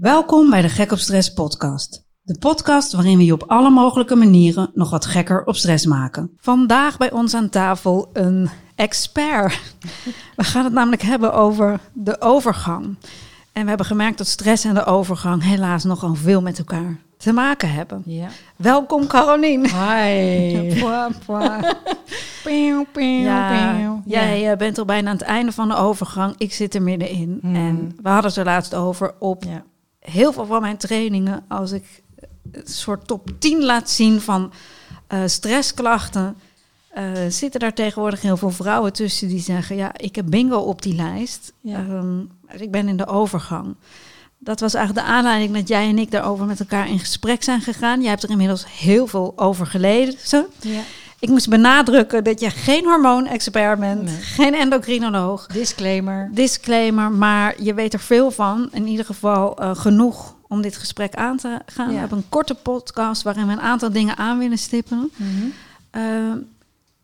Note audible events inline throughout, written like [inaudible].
Welkom bij de Gek op Stress podcast. De podcast waarin we je op alle mogelijke manieren nog wat gekker op stress maken. Vandaag bij ons aan tafel een expert. We gaan het namelijk hebben over de overgang. En we hebben gemerkt dat stress en de overgang helaas nogal veel met elkaar te maken hebben. Ja. Welkom Caroline. Hi. [laughs] Pwa, pwa. [laughs] Ja, jij eh, bent al bijna aan het einde van de overgang. Ik zit er middenin. Hmm. En we hadden het er laatst over op Ja. Heel veel van mijn trainingen. Als ik een soort top 10 laat zien van eh, stressklachten. eh, zitten daar tegenwoordig heel veel vrouwen tussen die zeggen: Ja, ik heb bingo op die lijst. Ja. Ehm, ik ben in de overgang. Dat was eigenlijk de aanleiding dat jij en ik daarover met elkaar in gesprek zijn gegaan. Jij hebt er inmiddels heel veel over geleden. Zo. Ja. Ik moest benadrukken dat je geen hormoonexpert bent, Nee. geen endocrinoloog. Disclaimer. Disclaimer, maar je weet er veel van. In ieder geval eh, genoeg om dit gesprek aan te gaan. Ja. We hebben een korte podcast waarin we een aantal dingen aan willen stippen. Eh,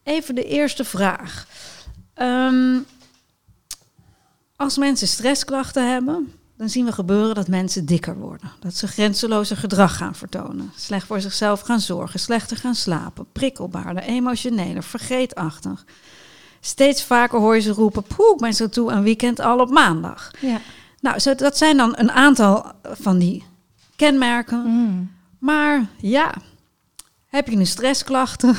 even de eerste vraag. Ehm, als mensen stressklachten hebben, dan zien we gebeuren dat mensen dikker worden. Dat ze grenzeloze gedrag gaan vertonen. Slecht voor zichzelf gaan zorgen, slechter gaan slapen, prikkelbaarder, emotioneler, vergeetachtig. Steeds vaker hoor je ze roepen, poeh, ik ben zo toe een weekend al op maandag. Ja. Nou, zo, dat zijn dan een aantal van die kenmerken. Mm. Maar ja, heb je nu stressklachten?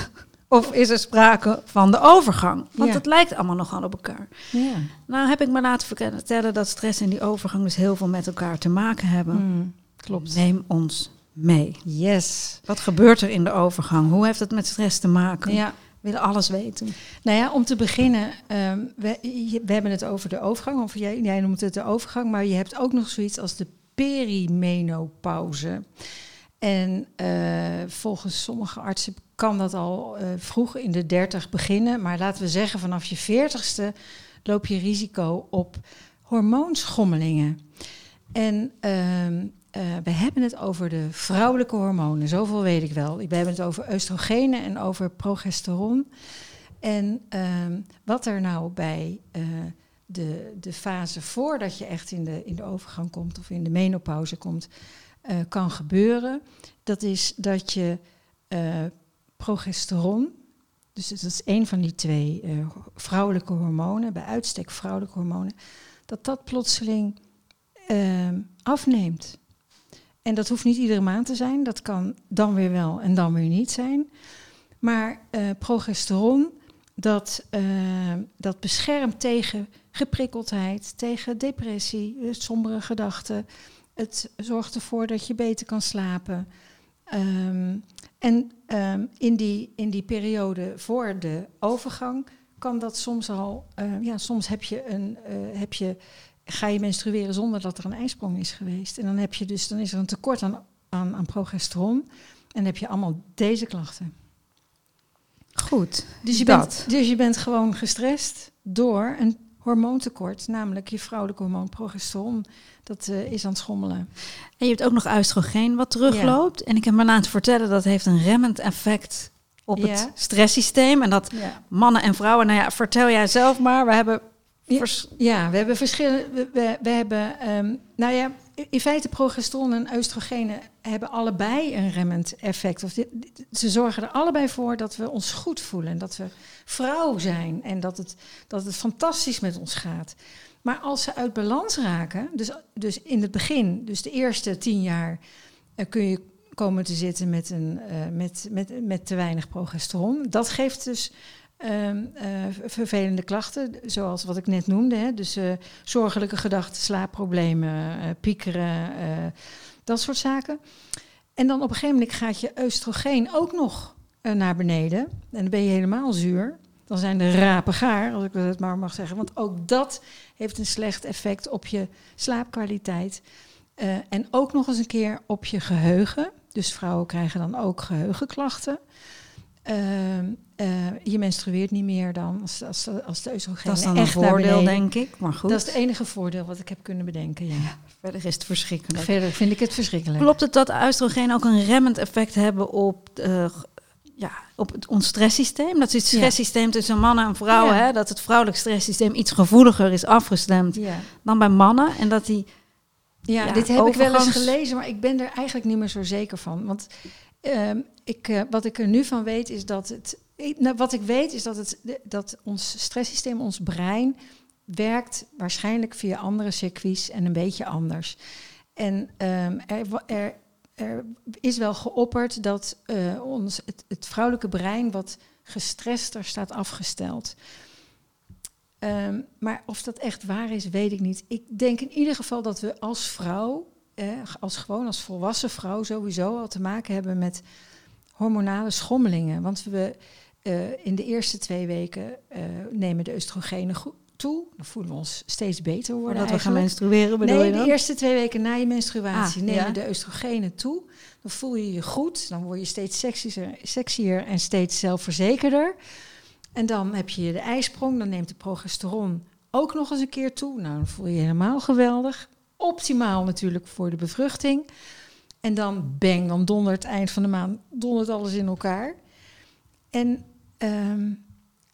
Of is er sprake van de overgang? Want Ja. het lijkt allemaal nogal op elkaar. Ja. Nou heb ik me laten vertellen dat stress en die overgang dus heel veel met elkaar te maken hebben. Mm. Klopt. Neem ons mee. Yes. Wat gebeurt er in de overgang? Hoe heeft het met stress te maken? Ja. We willen alles weten. Nou ja, om te beginnen, ehm, we, we hebben het over de overgang, of jij, jij noemt het de overgang, maar je hebt ook nog zoiets als de perimenopauze. En eh, volgens sommige artsen kan dat al eh, vroeg in de 30 beginnen, maar laten we zeggen vanaf je 40ste loop je risico op hormoonschommelingen. En ehm, eh, we hebben het over de vrouwelijke hormonen, zoveel weet ik wel. We hebben het over oestrogenen en over progesteron. En ehm, wat er nou bij eh, de, de fase voordat je echt in de, in de overgang komt of in de menopauze komt, kan gebeuren, dat is dat je progesteron, dus dat is een van die twee eh, vrouwelijke hormonen, bij uitstek vrouwelijke hormonen, dat dat plotseling ehm, afneemt. En dat hoeft niet iedere maand te zijn, dat kan dan weer wel en dan weer niet zijn. Maar eh, progesteron, dat, eh, dat beschermt tegen geprikkeldheid, tegen depressie, eh, sombere gedachten. Het zorgt ervoor dat je beter kan slapen. Ehm, en ehm, in, die, in die periode voor de overgang kan dat soms al, eh, ja, soms heb je een, eh, heb je, ga je menstrueren zonder dat er een ijsprong is geweest. En dan, heb je dus, dan is er een tekort aan, aan, aan progesteron. En dan heb je allemaal deze klachten. Goed. Dus je, Dat. bent, dus je bent gewoon gestrest door een hormoontekort, namelijk je vrouwelijke hormoon progesteron. Dat eh, is aan het schommelen. En je hebt ook nog oestrogeen wat terugloopt. En ik heb me laten vertellen dat heeft een remmend effect op Ja. het stresssysteem. En dat Ja. mannen en vrouwen, nou ja, vertel jij zelf maar. We hebben Ja. we hebben verschillen. We, we, we hebben, ehm, nou ja, in feite progesteron en oestrogenen hebben allebei een remmend effect. Of ze zorgen er allebei voor dat we ons goed voelen, en dat we vrouw zijn en dat het, dat het fantastisch met ons gaat. Maar als ze uit balans raken, dus, dus in het begin, dus de eerste tien jaar, eh, kun je komen te zitten met, een, eh, met, met, met te weinig progesteron. Dat geeft dus ehm, eh, vervelende klachten, zoals wat ik net noemde. Hè? Dus eh, zorgelijke gedachten, slaapproblemen, eh, piekeren, dat soort zaken. En dan op een gegeven moment gaat je oestrogeen ook nog naar beneden. En dan ben je helemaal zuur. Dan zijn de rapen gaar, als ik dat maar mag zeggen. Want ook dat heeft een slecht effect op je slaapkwaliteit. En ook nog eens een keer op je geheugen. Dus vrouwen krijgen dan ook geheugenklachten. Ehm, eh, je menstrueert niet meer dan als, als, als de oestrogenen dat is dan een echt naar voordeel, denk ik. Maar goed, Dat is het enige voordeel wat ik heb kunnen bedenken. Ja. verder is het verschrikkelijk. Verder vind ik het verschrikkelijk. Klopt het dat oestrogeen ook een remmend effect hebben op, eh, ja, op het, ons stresssysteem? Dat is het Ja. stresssysteem tussen mannen en vrouwen. Ja. Hè? Dat het vrouwelijk stresssysteem iets gevoeliger is afgestemd dan bij mannen. En dat die Ja, dit heb ik wel eens gelezen, maar ik ben er eigenlijk niet meer zo zeker van. Want ehm, ik, eh, wat ik er nu van weet is dat het. Nou, wat ik weet is dat, het, dat ons stresssysteem, ons brein, werkt waarschijnlijk via andere circuits en een beetje anders. En ehm, er, er, is wel geopperd dat eh, ons, het, het vrouwelijke brein wat gestrester staat afgesteld. Ehm, maar of dat echt waar is, weet ik niet. Ik denk in ieder geval dat we als vrouw, eh, als gewoon als volwassen vrouw, sowieso al te maken hebben met hormonale schommelingen. Want we eh, in de eerste twee weken eh, nemen de oestrogenen goed toe. Dan voelen we ons steeds beter worden. Voordat we gaan menstrueren, bedoel Nee, je de eerste twee weken na je menstruatie Ah, nemen ja. de oestrogenen toe. Dan voel je je goed. Dan word je steeds sexier, sexier en steeds zelfverzekerder. En dan heb je de ijsprong. Dan neemt de progesteron ook nog eens een keer toe. Nou, dan voel je je helemaal geweldig. Optimaal natuurlijk voor de bevruchting. En dan bang, dan dondert het eind van de maand dondert alles in elkaar. En ehm,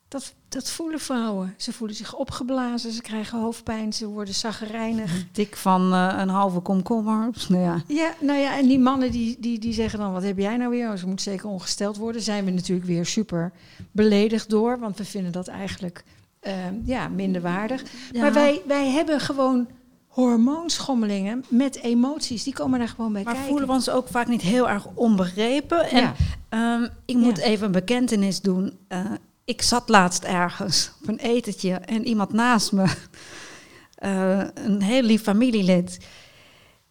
dat, dat voelen vrouwen. Ze voelen zich opgeblazen, ze krijgen hoofdpijn, ze worden zaggerijnig. Dik van eh, een halve komkommer. Nou [laughs] ja. Ja, nou ja, en die mannen die, die, die zeggen dan, wat heb jij nou weer? Oh, ze moet zeker ongesteld worden. Zijn we natuurlijk weer super beledigd door, want we vinden dat eigenlijk ehm, ja, minder waardig. Ja. Maar wij, wij hebben gewoon hormoonschommelingen met emoties. Die komen daar gewoon bij Maar kijken. voelen we ons ook vaak niet heel erg onbegrepen. En Ja. ehm, ik moet Ja. even een bekentenis doen. Eh, ik zat laatst ergens op een etentje en iemand naast me, [laughs] eh, een heel lief familielid.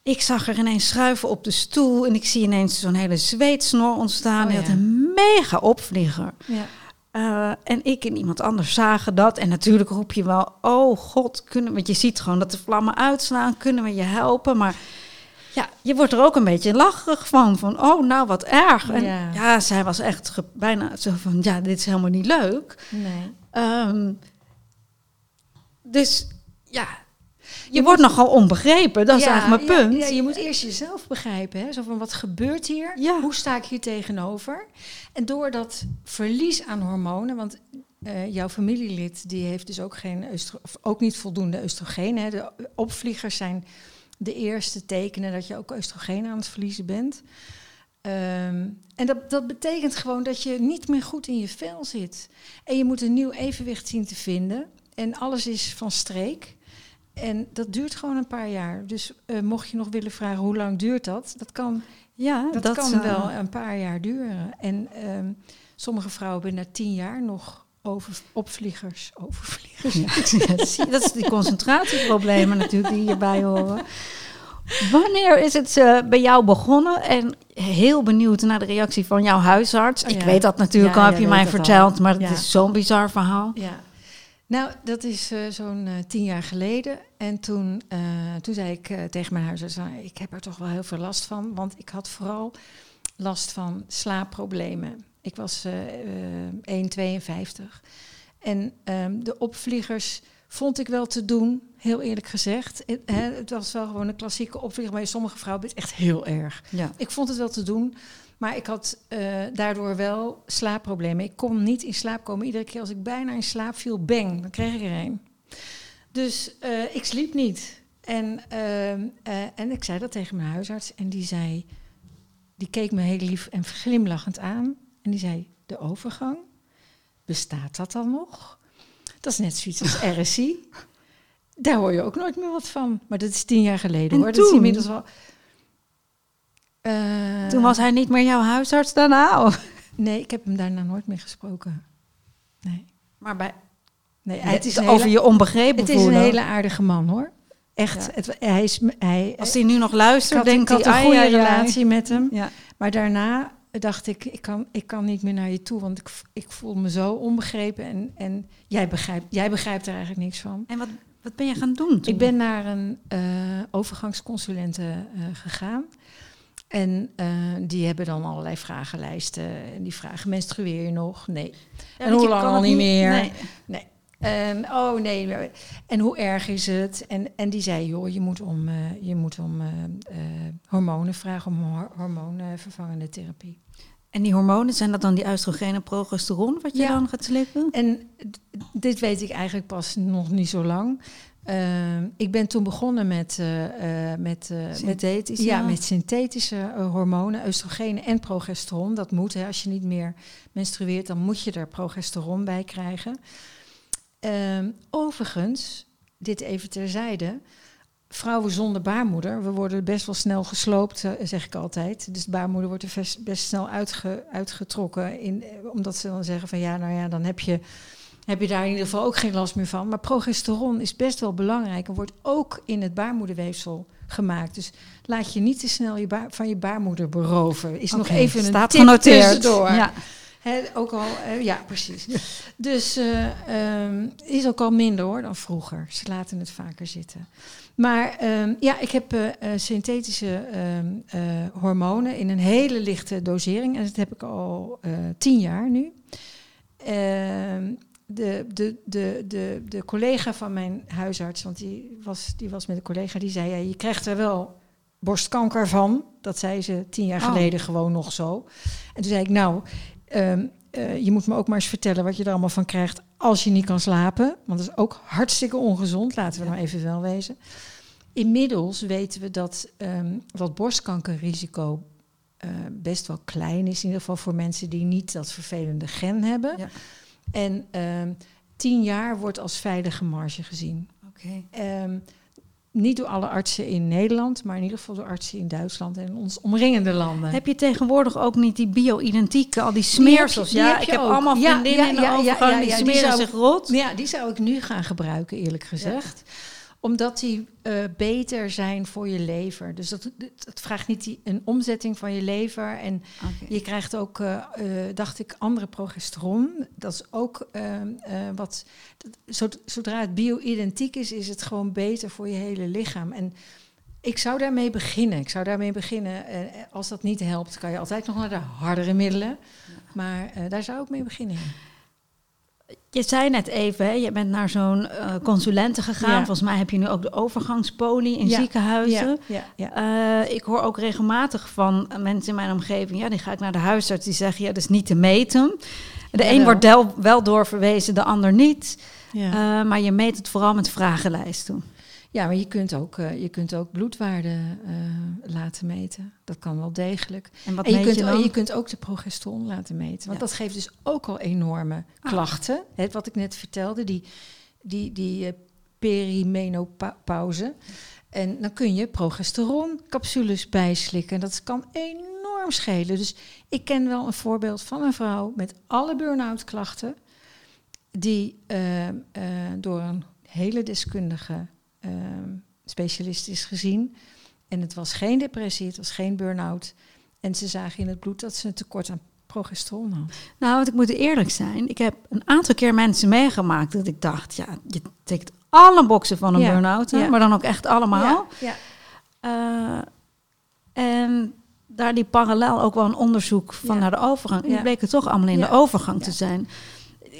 Ik zag er ineens schuiven op de stoel en ik zie ineens zo'n hele zweetsnor ontstaan. Oh, Hij had een mega opvlieger. Ja. Eh, en ik en iemand anders zagen dat. En natuurlijk roep je wel, oh god, kunnen, want je ziet gewoon dat de vlammen uitslaan. Kunnen we je helpen? Maar ja, je wordt er ook een beetje lacherig van. Van, oh nou wat erg. En Ja. ja, zij was echt ge- bijna zo van, ja, dit is helemaal niet leuk. Nee. Ehm, dus ja, je, wordt nogal onbegrepen. Dat is Ja, eigenlijk mijn punt. Ja, je moet eerst jezelf begrijpen. Hè? Zo van, wat gebeurt hier? Ja. Hoe sta ik hier tegenover? En door dat verlies aan hormonen... want eh, jouw familielid die heeft dus ook, geen of ook niet voldoende oestrogeen. Hè? De opvliegers zijn de eerste tekenen dat je ook oestrogeen aan het verliezen bent. Ehm, en dat, dat betekent gewoon dat je niet meer goed in je vel zit. En je moet een nieuw evenwicht zien te vinden. En alles is van streek. En dat duurt gewoon een paar jaar. Dus eh, mocht je nog willen vragen hoe lang duurt dat? Dat kan, Ja, dat kan eh, wel een paar jaar duren. En ehm, sommige vrouwen hebben na tien jaar nog over, opvliegers. Overvliegers. [laughs] Ja, dat is die concentratieproblemen natuurlijk die hierbij horen. Wanneer is het eh, bij jou begonnen? En heel benieuwd naar de reactie van jouw huisarts. Oh, Ik weet dat natuurlijk Ja, al, heb je mij al. verteld, maar het is zo'n bizar verhaal. Ja. Nou, dat is eh, zo'n eh, tien jaar geleden. En toen, eh, toen zei ik tegen mijn huisarts, nou, ik heb er toch wel heel veel last van. Want ik had vooral last van slaapproblemen. Ik was eh, eh, 1,52. En ehm, de opvliegers vond ik wel te doen, heel eerlijk gezegd. Het, hè, het was wel gewoon een klassieke opvlieger, maar sommige vrouwen het echt heel erg. Ja. Ik vond het wel te doen, maar ik had eh, daardoor wel slaapproblemen. Ik kon niet in slaap komen. Iedere keer als ik bijna in slaap viel, bang, dan kreeg ik er een. Dus eh, ik sliep niet. En, ehm, eh, en ik zei dat tegen mijn huisarts en die zei, die keek me heel lief en glimlachend aan. En die zei, de overgang, bestaat dat dan nog? Dat is net zoiets als [laughs] RSI. Daar hoor je ook nooit meer wat van. Maar dat is tien jaar geleden En hoor. Dat is toen? inmiddels wel... Eh, Toen was hij niet meer jouw huisarts daarna? Of? Nee, ik heb hem daarna nooit meer gesproken. Nee. Maar bij, nee het is een over hele- je onbegrepen Het is een hele aardige man hoor. Echt. Ja. Het, hij is, hij, Als hij nu nog luistert, had, denkt ik had hij... een goede relatie met hem. Ja. Maar daarna dacht ik, ik kan, ik kan niet meer naar je toe. Want ik, ik voel me zo onbegrepen. En, en jij, begrijpt, jij begrijpt er eigenlijk niks van. En wat, wat ben je gaan doen toen? Ik ben naar een eh overgangsconsulente eh, gegaan. En eh, die hebben dan allerlei vragenlijsten. En die vragen, menstrueer je nog? Nee. Ja, en hoe lang al niet meer? Nee. Nee. En, oh nee, en hoe erg is het? En, en die zei, joh, je moet om, eh, je moet om eh, hormonen vragen, om hor- hormoonvervangende therapie. En die hormonen, zijn dat dan die oestrogeen en progesteron wat je Ja. dan gaat slikken? En dit weet ik eigenlijk pas nog niet zo lang. Ehm, ik ben toen begonnen met, eh, met, eh, met, Synthetisch. ja, met synthetische hormonen, oestrogenen en progesteron. Dat moet, hè. als je niet meer menstrueert, dan moet je er progesteron bij krijgen. Ehm, overigens, dit even terzijde. Vrouwen zonder baarmoeder, we worden best wel snel gesloopt, zeg ik altijd. Dus de baarmoeder wordt er best, best snel uitge- uitgetrokken. In, omdat ze dan zeggen van ja, nou ja, dan heb je, heb je daar in ieder geval ook geen last meer van. Maar progesteron is best wel belangrijk en wordt ook in het baarmoederweefsel gemaakt. Dus laat je niet te snel je baar- van je baarmoeder beroven. Is nog even een staat tip genoteerd. tussendoor. Ja. Ook al, ja, precies. Dus ehm, is ook al minder hoor dan vroeger. Ze laten het vaker zitten. Maar ehm, ja, ik heb eh, eh, synthetische ehm, eh, hormonen in een hele lichte dosering. En dat heb ik al tien jaar nu. Ehm, de, de, de, de, de collega van mijn huisarts, want die was, die was met een collega, die zei: ja, Je krijgt er wel borstkanker van. Dat zei ze tien jaar Oh. geleden gewoon nog zo. En toen zei ik: Nou, ehm, eh, je moet me ook maar eens vertellen wat je er allemaal van krijgt als je niet kan slapen. Want dat is ook hartstikke ongezond, laten we Ja. nou even wel wezen. Inmiddels weten we dat ehm, dat borstkankerrisico eh, best wel klein is. In ieder geval voor mensen die niet dat vervelende gen hebben. Ja. En ehm, tien jaar wordt als veilige marge gezien. Oké. Ehm, niet door alle artsen in Nederland, maar in ieder geval door artsen in Duitsland en ons omringende landen. Heb je tegenwoordig ook niet die bio-identieke, al die smeersels? die heb ja, je ik heb ook. allemaal Ja, vriendinnen ja, ja, ja, ja, die ja, die smeren zich rot. Ja, die zou ik nu gaan gebruiken, eerlijk gezegd. Omdat die eh, beter zijn voor je lever. Dus dat, het vraagt niet die, een omzetting van je lever. En je krijgt ook, eh, eh, dacht ik, andere progesteron. Dat is ook ehm, eh, wat. dat- Zodra het bio-identiek is, is het gewoon beter voor je hele lichaam. En ik zou daarmee beginnen. Ik zou daarmee beginnen. Als dat niet helpt, kan je altijd nog naar de hardere middelen. Maar daar zou ik mee beginnen. Je zei net even, hè, je bent naar zo'n eh, consulente gegaan. Ja. Volgens mij heb je nu ook de overgangspolie in Ja. ziekenhuizen. Ja. Eh, ik hoor ook regelmatig van mensen in mijn omgeving, ja, die ga ik naar de huisarts, die zeggen, ja, dat is niet te meten. De een wordt wel doorverwezen, de ander niet. ja. Eh, maar je meet het vooral met vragenlijsten. Ja, maar je kunt ook, eh, je kunt ook bloedwaarden eh, laten meten. Dat kan wel degelijk. En wat en je meet kunt, je dan? je kunt ook de progesteron laten meten. Want Ja. dat geeft dus ook al enorme Ah. klachten. Hè, wat ik net vertelde, die, die, die eh, perimenopauze. En dan kun je progesteroncapsules bijslikken. Dat kan enorm schelen. Dus ik ken wel een voorbeeld van een vrouw met alle burn-out klachten. Die door een hele deskundige eh, specialist is gezien. En het was geen depressie, het was geen burn-out. En ze zagen in het bloed dat ze een tekort aan progesteron had. Nou, want ik moet eerlijk zijn. Ik heb een aantal keer mensen meegemaakt dat ik dacht, ja, je tikt alle boxen van een Ja, burn-out, ja. maar dan ook echt allemaal. Ja, Eh, en daar die parallel ook wel een onderzoek van naar de overgang. En die bleken toch allemaal in de overgang te zijn.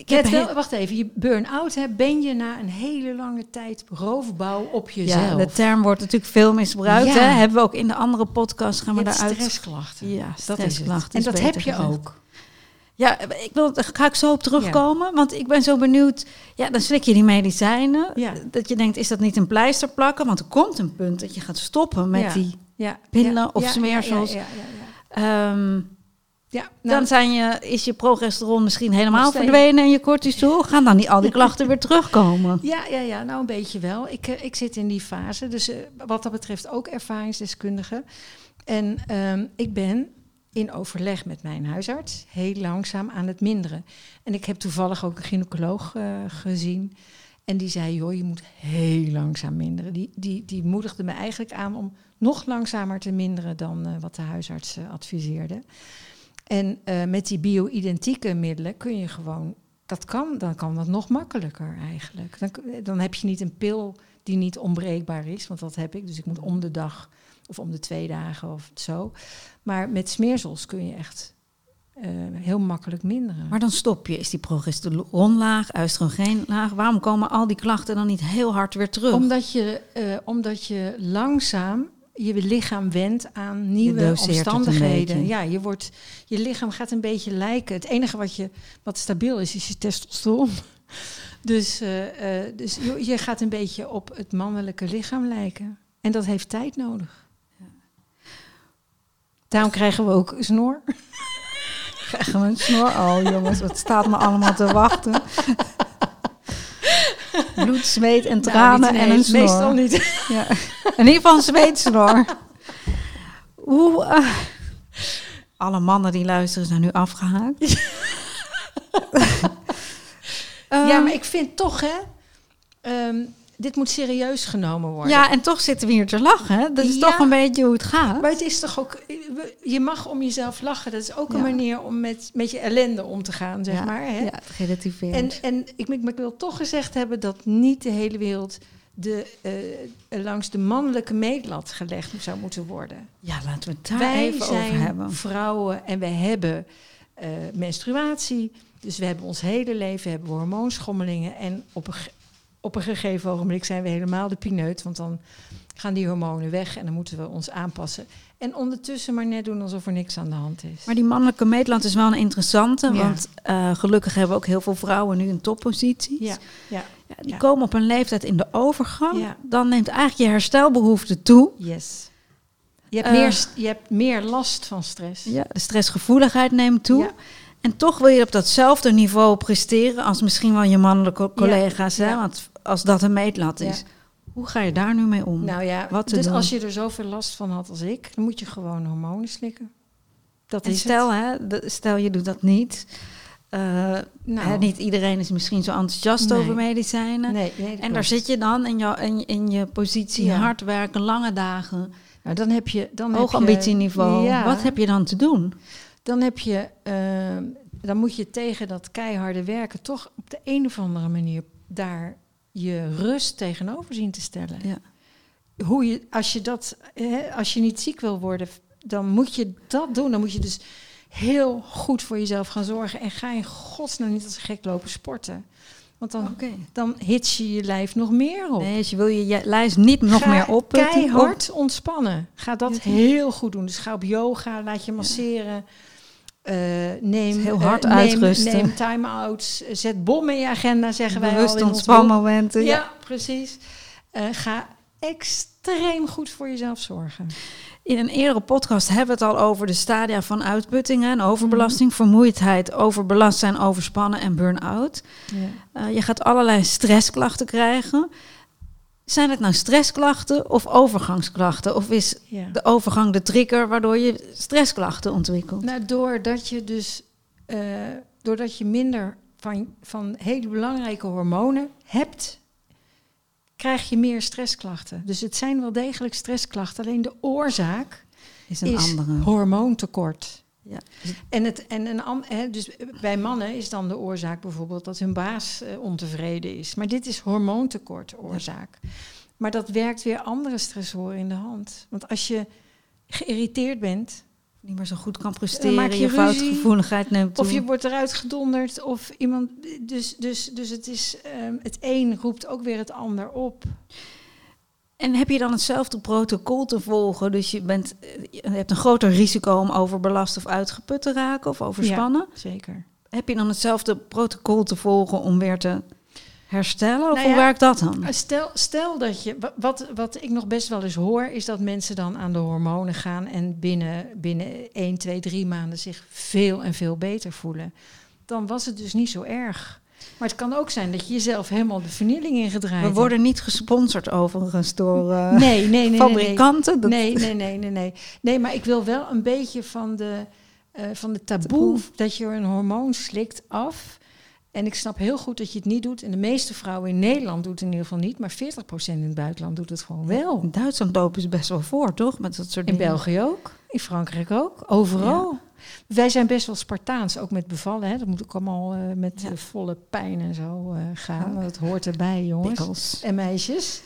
Wel, wacht even, je burn-out ben je na een hele lange tijd roofbouw op jezelf. ja, de term wordt natuurlijk veel misbruikt. Ja. Hè? Hebben we ook in de andere podcast gaan we daaruit. stressklachten. Ja, dat is het. stressklachten En dat heb je gezegd. ook. Ja, ik wil, daar ga ik zo op terugkomen. Want ik ben zo benieuwd. Ja, dan slik je die medicijnen. Ja. Dat je denkt, is dat niet een pleister plakken? Want er komt een punt dat je gaat stoppen met die Pillen of ja, smeersels. Ja, ja, Ja, nou, dan zijn je, is je progesteron misschien helemaal verdwenen en je cortisol. Gaan dan niet al die klachten weer terugkomen? Ja, ja, ja, nou een beetje wel. Ik, eh, ik zit in die fase, dus eh, wat dat betreft ook ervaringsdeskundige. En ehm, ik ben in overleg met mijn huisarts heel langzaam aan het minderen. En ik heb toevallig ook een gynaecoloog eh, gezien. En die zei, joh, je moet heel langzaam minderen. Die, die, die moedigde me eigenlijk aan om nog langzamer te minderen dan wat de huisarts adviseerde. En eh, met die bio-identieke middelen kun je gewoon dat kan, dan kan dat nog makkelijker eigenlijk. Dan, dan heb je niet een pil die niet onbreekbaar is, want dat heb ik. Dus ik moet om de dag of om de twee dagen of zo. Maar met smeersels kun je echt eh, heel makkelijk minderen. Maar dan stop je. Is die progesteronlaag, oestrogeenlaag? Waarom komen al die klachten dan niet heel hard weer terug? omdat, je, eh, omdat je langzaam je lichaam wendt aan nieuwe omstandigheden. Ja, je, wordt, je lichaam gaat een beetje lijken. Het enige wat, je, wat stabiel is, is je testosteron. [laughs] Dus, eh, eh, dus je, je gaat een beetje op het mannelijke lichaam lijken. En dat heeft tijd nodig. Daarom krijgen we ook snor. [laughs] Krijgen we een snor? Oh jongens, wat staat me allemaal te wachten. Bloed, zweet en tranen Nou, niet en een snor. Meestal niet. Ja. In ieder geval een zweetsnor. Hoe... eh, alle mannen die luisteren zijn nu afgehaakt. [laughs] ja, Ehm, maar ik vind toch, hè... ehm, dit moet serieus genomen worden. Ja, en toch zitten we hier te lachen. Hè? Dat is Ja. toch een beetje hoe het gaat. Maar het is toch ook... Je mag om jezelf lachen. Dat is ook een Ja. manier om met, met je ellende om te gaan, zeg ja, maar. Hè? Ja, relativeren. En, en ik, wil toch gezegd hebben dat niet de hele wereld de, eh, langs de mannelijke meetlat gelegd zou moeten worden. ja, laten we het daar Wij even zijn over hebben. vrouwen en we hebben eh, menstruatie. Dus we hebben ons hele leven hebben hormoonschommelingen. En op een, op een gegeven ogenblik zijn we helemaal de pineut. Want dan gaan die hormonen weg en dan moeten we ons aanpassen. En ondertussen maar net doen alsof er niks aan de hand is. Maar die mannelijke meetland is wel een interessante. Ja. Want eh, gelukkig hebben we ook heel veel vrouwen nu in topposities. ja, ja, Ja, die komen op een leeftijd in de overgang. Dan neemt eigenlijk je herstelbehoefte toe. yes. Je hebt, Eh. meer, je hebt meer last van stress. Ja, de stressgevoeligheid neemt toe. Ja. En toch wil je op datzelfde niveau presteren als misschien wel je mannelijke collega's. Hè? Want als dat een meetlat Ja. is. Hoe ga je daar nu mee om? Nou ja, Wat dus doen? als je er zoveel last van had als ik, dan moet je gewoon hormonen slikken. Dat en is stel, hè, stel je doet dat niet. Eh, Nou. hè, niet iedereen is misschien zo enthousiast Nee. over medicijnen. Nee, nee, dat En daar zit je dan in, jou, in, in je positie Ja. hard werken, lange dagen, Nou, dan heb je dan hoog ambitieniveau. Ja, Wat heb je dan te doen? dan heb je, ehm, dan moet je tegen dat keiharde werken toch op de een of andere manier daar je rust tegenover zien te stellen. Ja. Hoe je, als je dat, hè, als je niet ziek wil worden, dan moet je dat doen. Dan moet je dus heel goed voor jezelf gaan zorgen en ga in godsnaam niet als gek lopen sporten. Want dan, Oké. dan hits je je lijf nog meer op. Nee, dus je wil je je lijst niet nog Ga meer op. Keihard ontspannen. Ga dat heel goed doen. Dus ga op yoga, laat je masseren. Eh, neem, Heel eh, hard neem- uitrusten. Neem time-outs. Zet bommen in je agenda, zeggen wij al Bewust in ontspanmomenten. Ja. Ja, precies. Eh, ga extreem goed voor jezelf zorgen. In een eerdere podcast hebben we het al over de stadia van uitputting en overbelasting, Mhm. vermoeidheid, overbelast zijn, overspannen en burn-out. Je gaat allerlei stressklachten krijgen. Zijn het nou stressklachten of overgangsklachten? Of is Ja. de overgang de trigger waardoor je stressklachten ontwikkelt? Nou, doordat je dus eh, doordat je minder van, van hele belangrijke hormonen hebt, krijg je meer stressklachten. Dus het zijn wel degelijk stressklachten, alleen de oorzaak Is een is andere. hormoontekort. Ja. En, het, en een, hè, dus bij mannen is dan de oorzaak bijvoorbeeld dat hun baas eh, ontevreden is. Maar dit is hormoontekort oorzaak. Maar dat werkt weer andere stressoren in de hand. Want als je geïrriteerd bent, Niet meer zo goed kan presteren, maak je, je foutgevoeligheid neemt toe. of je wordt eruit gedonderd, of iemand. Dus, dus, dus het is ehm, het een roept ook weer het ander op. En heb je dan hetzelfde protocol te volgen? Dus je, bent, eh, je hebt een groter risico om overbelast of uitgeput te raken of overspannen. Zeker. Heb je dan hetzelfde protocol te volgen om weer te herstellen? Of Nou hoe werkt dat dan? Stel, stel dat je. wa- Wat, wat ik nog best wel eens hoor, is dat mensen dan aan de hormonen gaan en binnen, binnen 1, 2, 3 maanden zich veel en veel beter voelen. Dan was het dus niet zo erg. Maar het kan ook zijn dat je jezelf helemaal de vernieling ingedraaid We worden niet gesponsord overigens door [laughs] eh, Nee, nee, nee. nee, nee. fabrikanten. Nee, nee, nee, nee, nee. Nee, maar ik wil wel een beetje van de, eh, van de taboe, Taboe. dat je een hormoon slikt af. En ik snap heel goed dat je het niet doet. En de meeste vrouwen in Nederland doet het in ieder geval niet. Maar 40% in het buitenland doet het gewoon wel. In Duitsland lopen ze best wel voor, toch? Met dat soort In dingen. België ook. In Frankrijk ook. Overal. Wij zijn best wel Spartaans, ook met bevallen. Hè. Dat moet ook allemaal eh, met Ja. eh, volle pijn en zo eh, gaan. Dat hoort erbij, jongens. En meisjes.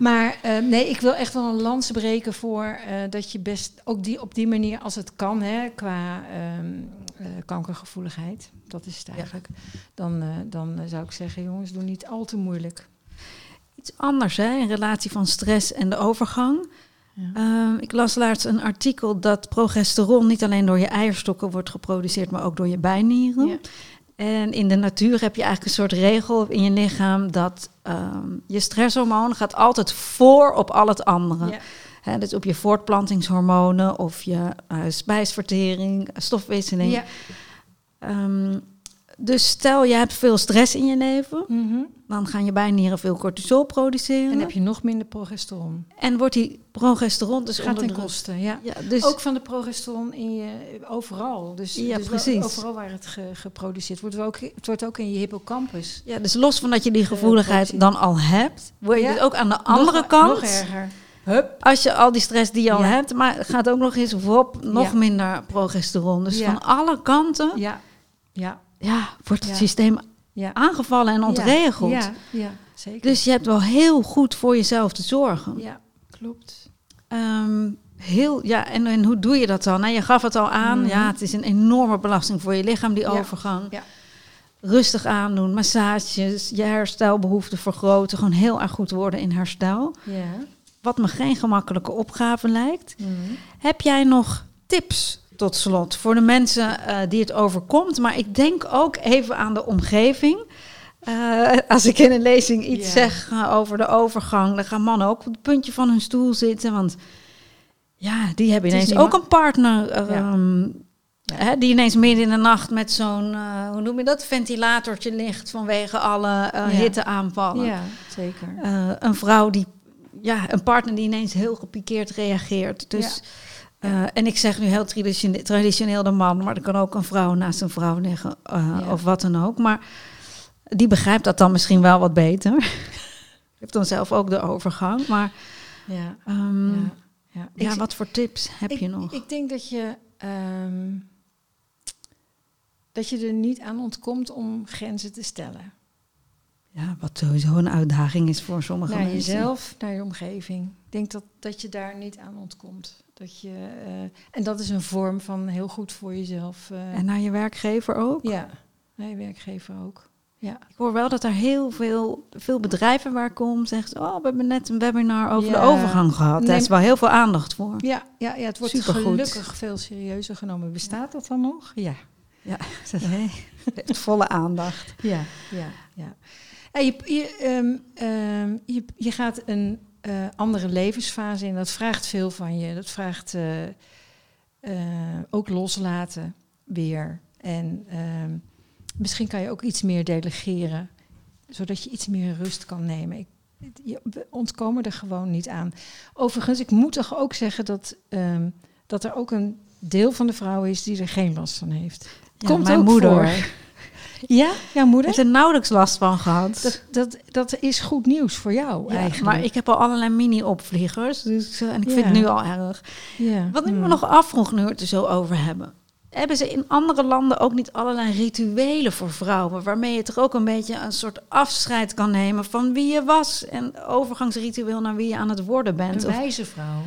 Maar eh, nee, ik wil echt wel een lans breken voor dat je best ook die, op die manier, als het kan, hè, qua ehm, eh, kankergevoeligheid, dat is het eigenlijk, dan, dan zou ik zeggen, jongens, doe niet al te moeilijk. Iets anders, hè? In relatie van stress en de overgang. Ja. Ehm, ik las laatst een artikel dat progesteron niet alleen door je eierstokken wordt geproduceerd, maar ook door je bijnieren. Ja. En in de natuur heb je eigenlijk een soort regel in je lichaam dat ehm, je stresshormoon gaat altijd voor op al het andere. Ja. Hè, dus op je voortplantingshormonen of je eh, spijsvertering, stofwisseling. Ja. Ehm, dus stel je hebt veel stress in je leven, Mhm. dan gaan je bijnieren veel cortisol produceren. En heb je nog minder progesteron. En wordt die progesteron dus gaat onder ten koste, ja. Ja, dus Ook van de progesteron in je, overal. Dus, Ja, dus precies. overal waar het ge- geproduceerd wordt. Wordt ook, het wordt ook in je hippocampus. Ja, dus los van dat je die gevoeligheid productie. dan al hebt, word je Ja. dus ook aan de andere nog, kant, Nog erger. Hup. als je al die stress die je al hebt, maar gaat ook nog eens op nog minder progesteron. Dus van alle kanten Ja, ja, ja, wordt het systeem aangevallen en ontregeld. Ja, ja, zeker. Dus je hebt wel heel goed voor jezelf te zorgen. ja, klopt. Ehm, heel, ja, en, en hoe doe je dat dan? Nou, je gaf het al aan. Mhm. Ja, het is een enorme belasting voor je lichaam, die overgang. Ja. Rustig aandoen, massages, je herstelbehoeften vergroten. Gewoon heel erg goed worden in herstel. Ja. Wat me geen gemakkelijke opgave lijkt. Mhm. Heb jij nog tips tot slot voor de mensen eh, die het overkomt? Maar ik denk ook even aan de omgeving. Eh, [laughs] als ik in een lezing iets zeg eh, over de overgang, dan gaan mannen ook op het puntje van hun stoel zitten. Want ja, die hebben ineens ook een partner. eh, Ja. ehm, Ja. Hè, die ineens midden in de nacht met zo'n, hoe noem je dat, ventilatortje ligt vanwege alle Ja. hitteaanvallen. Ja, zeker. Een vrouw die, ja, een partner die ineens heel gepikeerd reageert. Dus, eh, en ik zeg nu heel traditioneel, traditioneel de man, maar er kan ook een vrouw naast een vrouw liggen eh, Ja. of wat dan ook. Maar die begrijpt dat dan misschien wel wat beter. [laughs] Heb dan zelf ook de overgang. Maar Ja, ehm, ja, ja, ja. Ik- wat voor tips heb ik, je nog? Ik denk dat je, ehm, dat je er niet aan ontkomt om grenzen te stellen. ja, wat sowieso een uitdaging is voor sommige naar mensen. jezelf, naar je omgeving. Ik denk dat, dat je daar niet aan ontkomt. Dat je, eh, en dat is een vorm van heel goed voor jezelf. eh, En naar je werkgever ook? ja, naar je werkgever ook. Ja, Ik hoor wel dat er heel veel, veel bedrijven waar ik kom zeggen... oh, we hebben net een webinar over Ja. de overgang gehad. Daar Neem- is wel heel veel aandacht voor. ja, ja, ja het wordt Supergoed. gelukkig veel serieuzer genomen. Bestaat dat dan nog? Ja. Ja, nee, [laughs] heeft volle aandacht. Ja, ja, ja. Ja, je, je, ehm, ehm, je, je gaat een eh, andere levensfase in. Dat vraagt veel van je. Dat vraagt eh, eh, ook loslaten weer. En ehm, misschien kan je ook iets meer delegeren, zodat je iets meer rust kan nemen. Ik, je, we ontkomen er gewoon niet aan. Overigens, ik moet toch ook zeggen dat, ehm, dat er ook een deel van de vrouwen is die er geen last van heeft. Ja, Komt mijn ook moeder voor. [laughs] Ja, jouw moeder? heeft er nauwelijks last van gehad. Dat, dat, dat is goed nieuws voor jou Ja, eigenlijk. maar ik heb al allerlei mini-opvliegers. Dus, eh, en ik Ja. vind het nu al erg. ja. Wat ik me nog afvroeg, nu we het er zo over hebben. Hebben ze in andere landen ook niet allerlei rituelen voor vrouwen... waarmee je toch ook een beetje een soort afscheid kan nemen... van wie je was en overgangsritueel naar wie je aan het worden bent? Een wijze vrouw.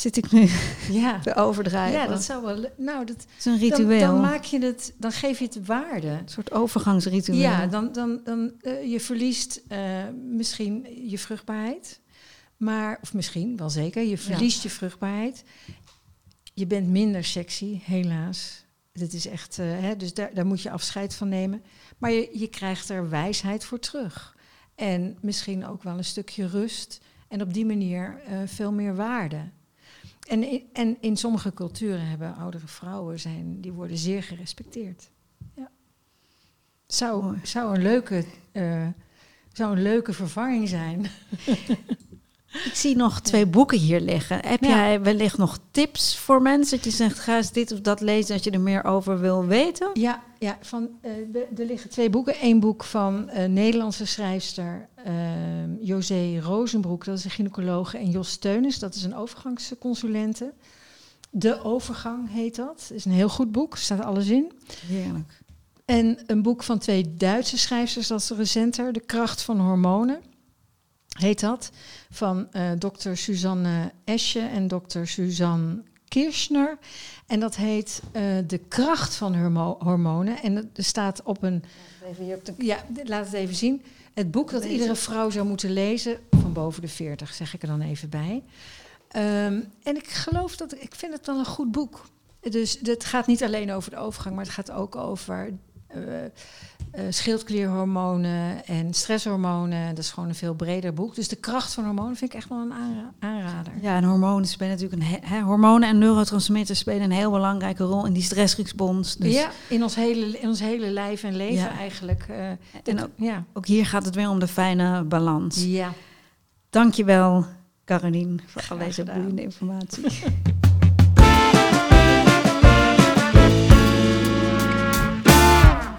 Zit ik nu Ja. [laughs] te overdrijven? ja, dat zou wel... Nou, dat, Het is een ritueel. dan maak je het... Dan geef je het waarde. Een soort overgangsritueel. Ja, dan, dan, dan eh, je verliest eh, misschien je vruchtbaarheid. Maar, of misschien, wel zeker, je verliest je vruchtbaarheid. Je bent minder sexy, helaas. Dit is echt, eh, hè, dus daar, daar moet je afscheid van nemen. Maar je, je krijgt er wijsheid voor terug. En misschien ook wel een stukje rust. En op die manier veel meer waarde. En, in- en in sommige culturen hebben oudere vrouwen zijn, die worden zeer gerespecteerd. Ja. Zou, Mooi. zou, een leuke, eh, zou een leuke vervanging zijn. [laughs] Ik zie nog twee boeken hier liggen. Heb Ja. jij wellicht nog tips voor mensen? Dat je zegt, ga eens dit of dat lezen als je er meer over wil weten. Ja, ja van, eh, de- er liggen twee boeken. Eén boek van een Nederlandse schrijfster, eh, José Rozenbroek, dat is een gynaecoloog, en Jos Steunis, dat is een overgangsconsulente. De Overgang heet dat. Is een heel goed boek, er staat alles in. Heerlijk. En een boek van twee Duitse schrijfsters, dat is recenter, De Kracht van Hormonen, heet dat. Van eh dokter Suzanne Esche en dokter Suzanne Kirschner. En dat heet eh, De Kracht van Hormo- Hormonen. En er staat op een... Even hier op de... Ja, laat het even zien. Het boek dat iedere vrouw zou moeten lezen, van boven de 40, zeg ik er dan even bij. Ehm, en ik geloof dat, ik vind het wel een goed boek. Dus het gaat niet alleen over de overgang, maar het gaat ook over uh, schildklierhormonen en stresshormonen. Dat is gewoon een veel breder boek. Dus de kracht van hormonen vind ik echt wel een aanrader. Ja, en hormonen spelen natuurlijk een he, hormonen en neurotransmitters spelen een heel belangrijke rol in die stressrespons. Dus ja, in ons hele, in ons hele lijf en leven eigenlijk. Uh, en ook, ja. ook hier gaat het weer om de fijne balans. Ja. Dankjewel, Caroline, voor al deze boeiende informatie. [laughs]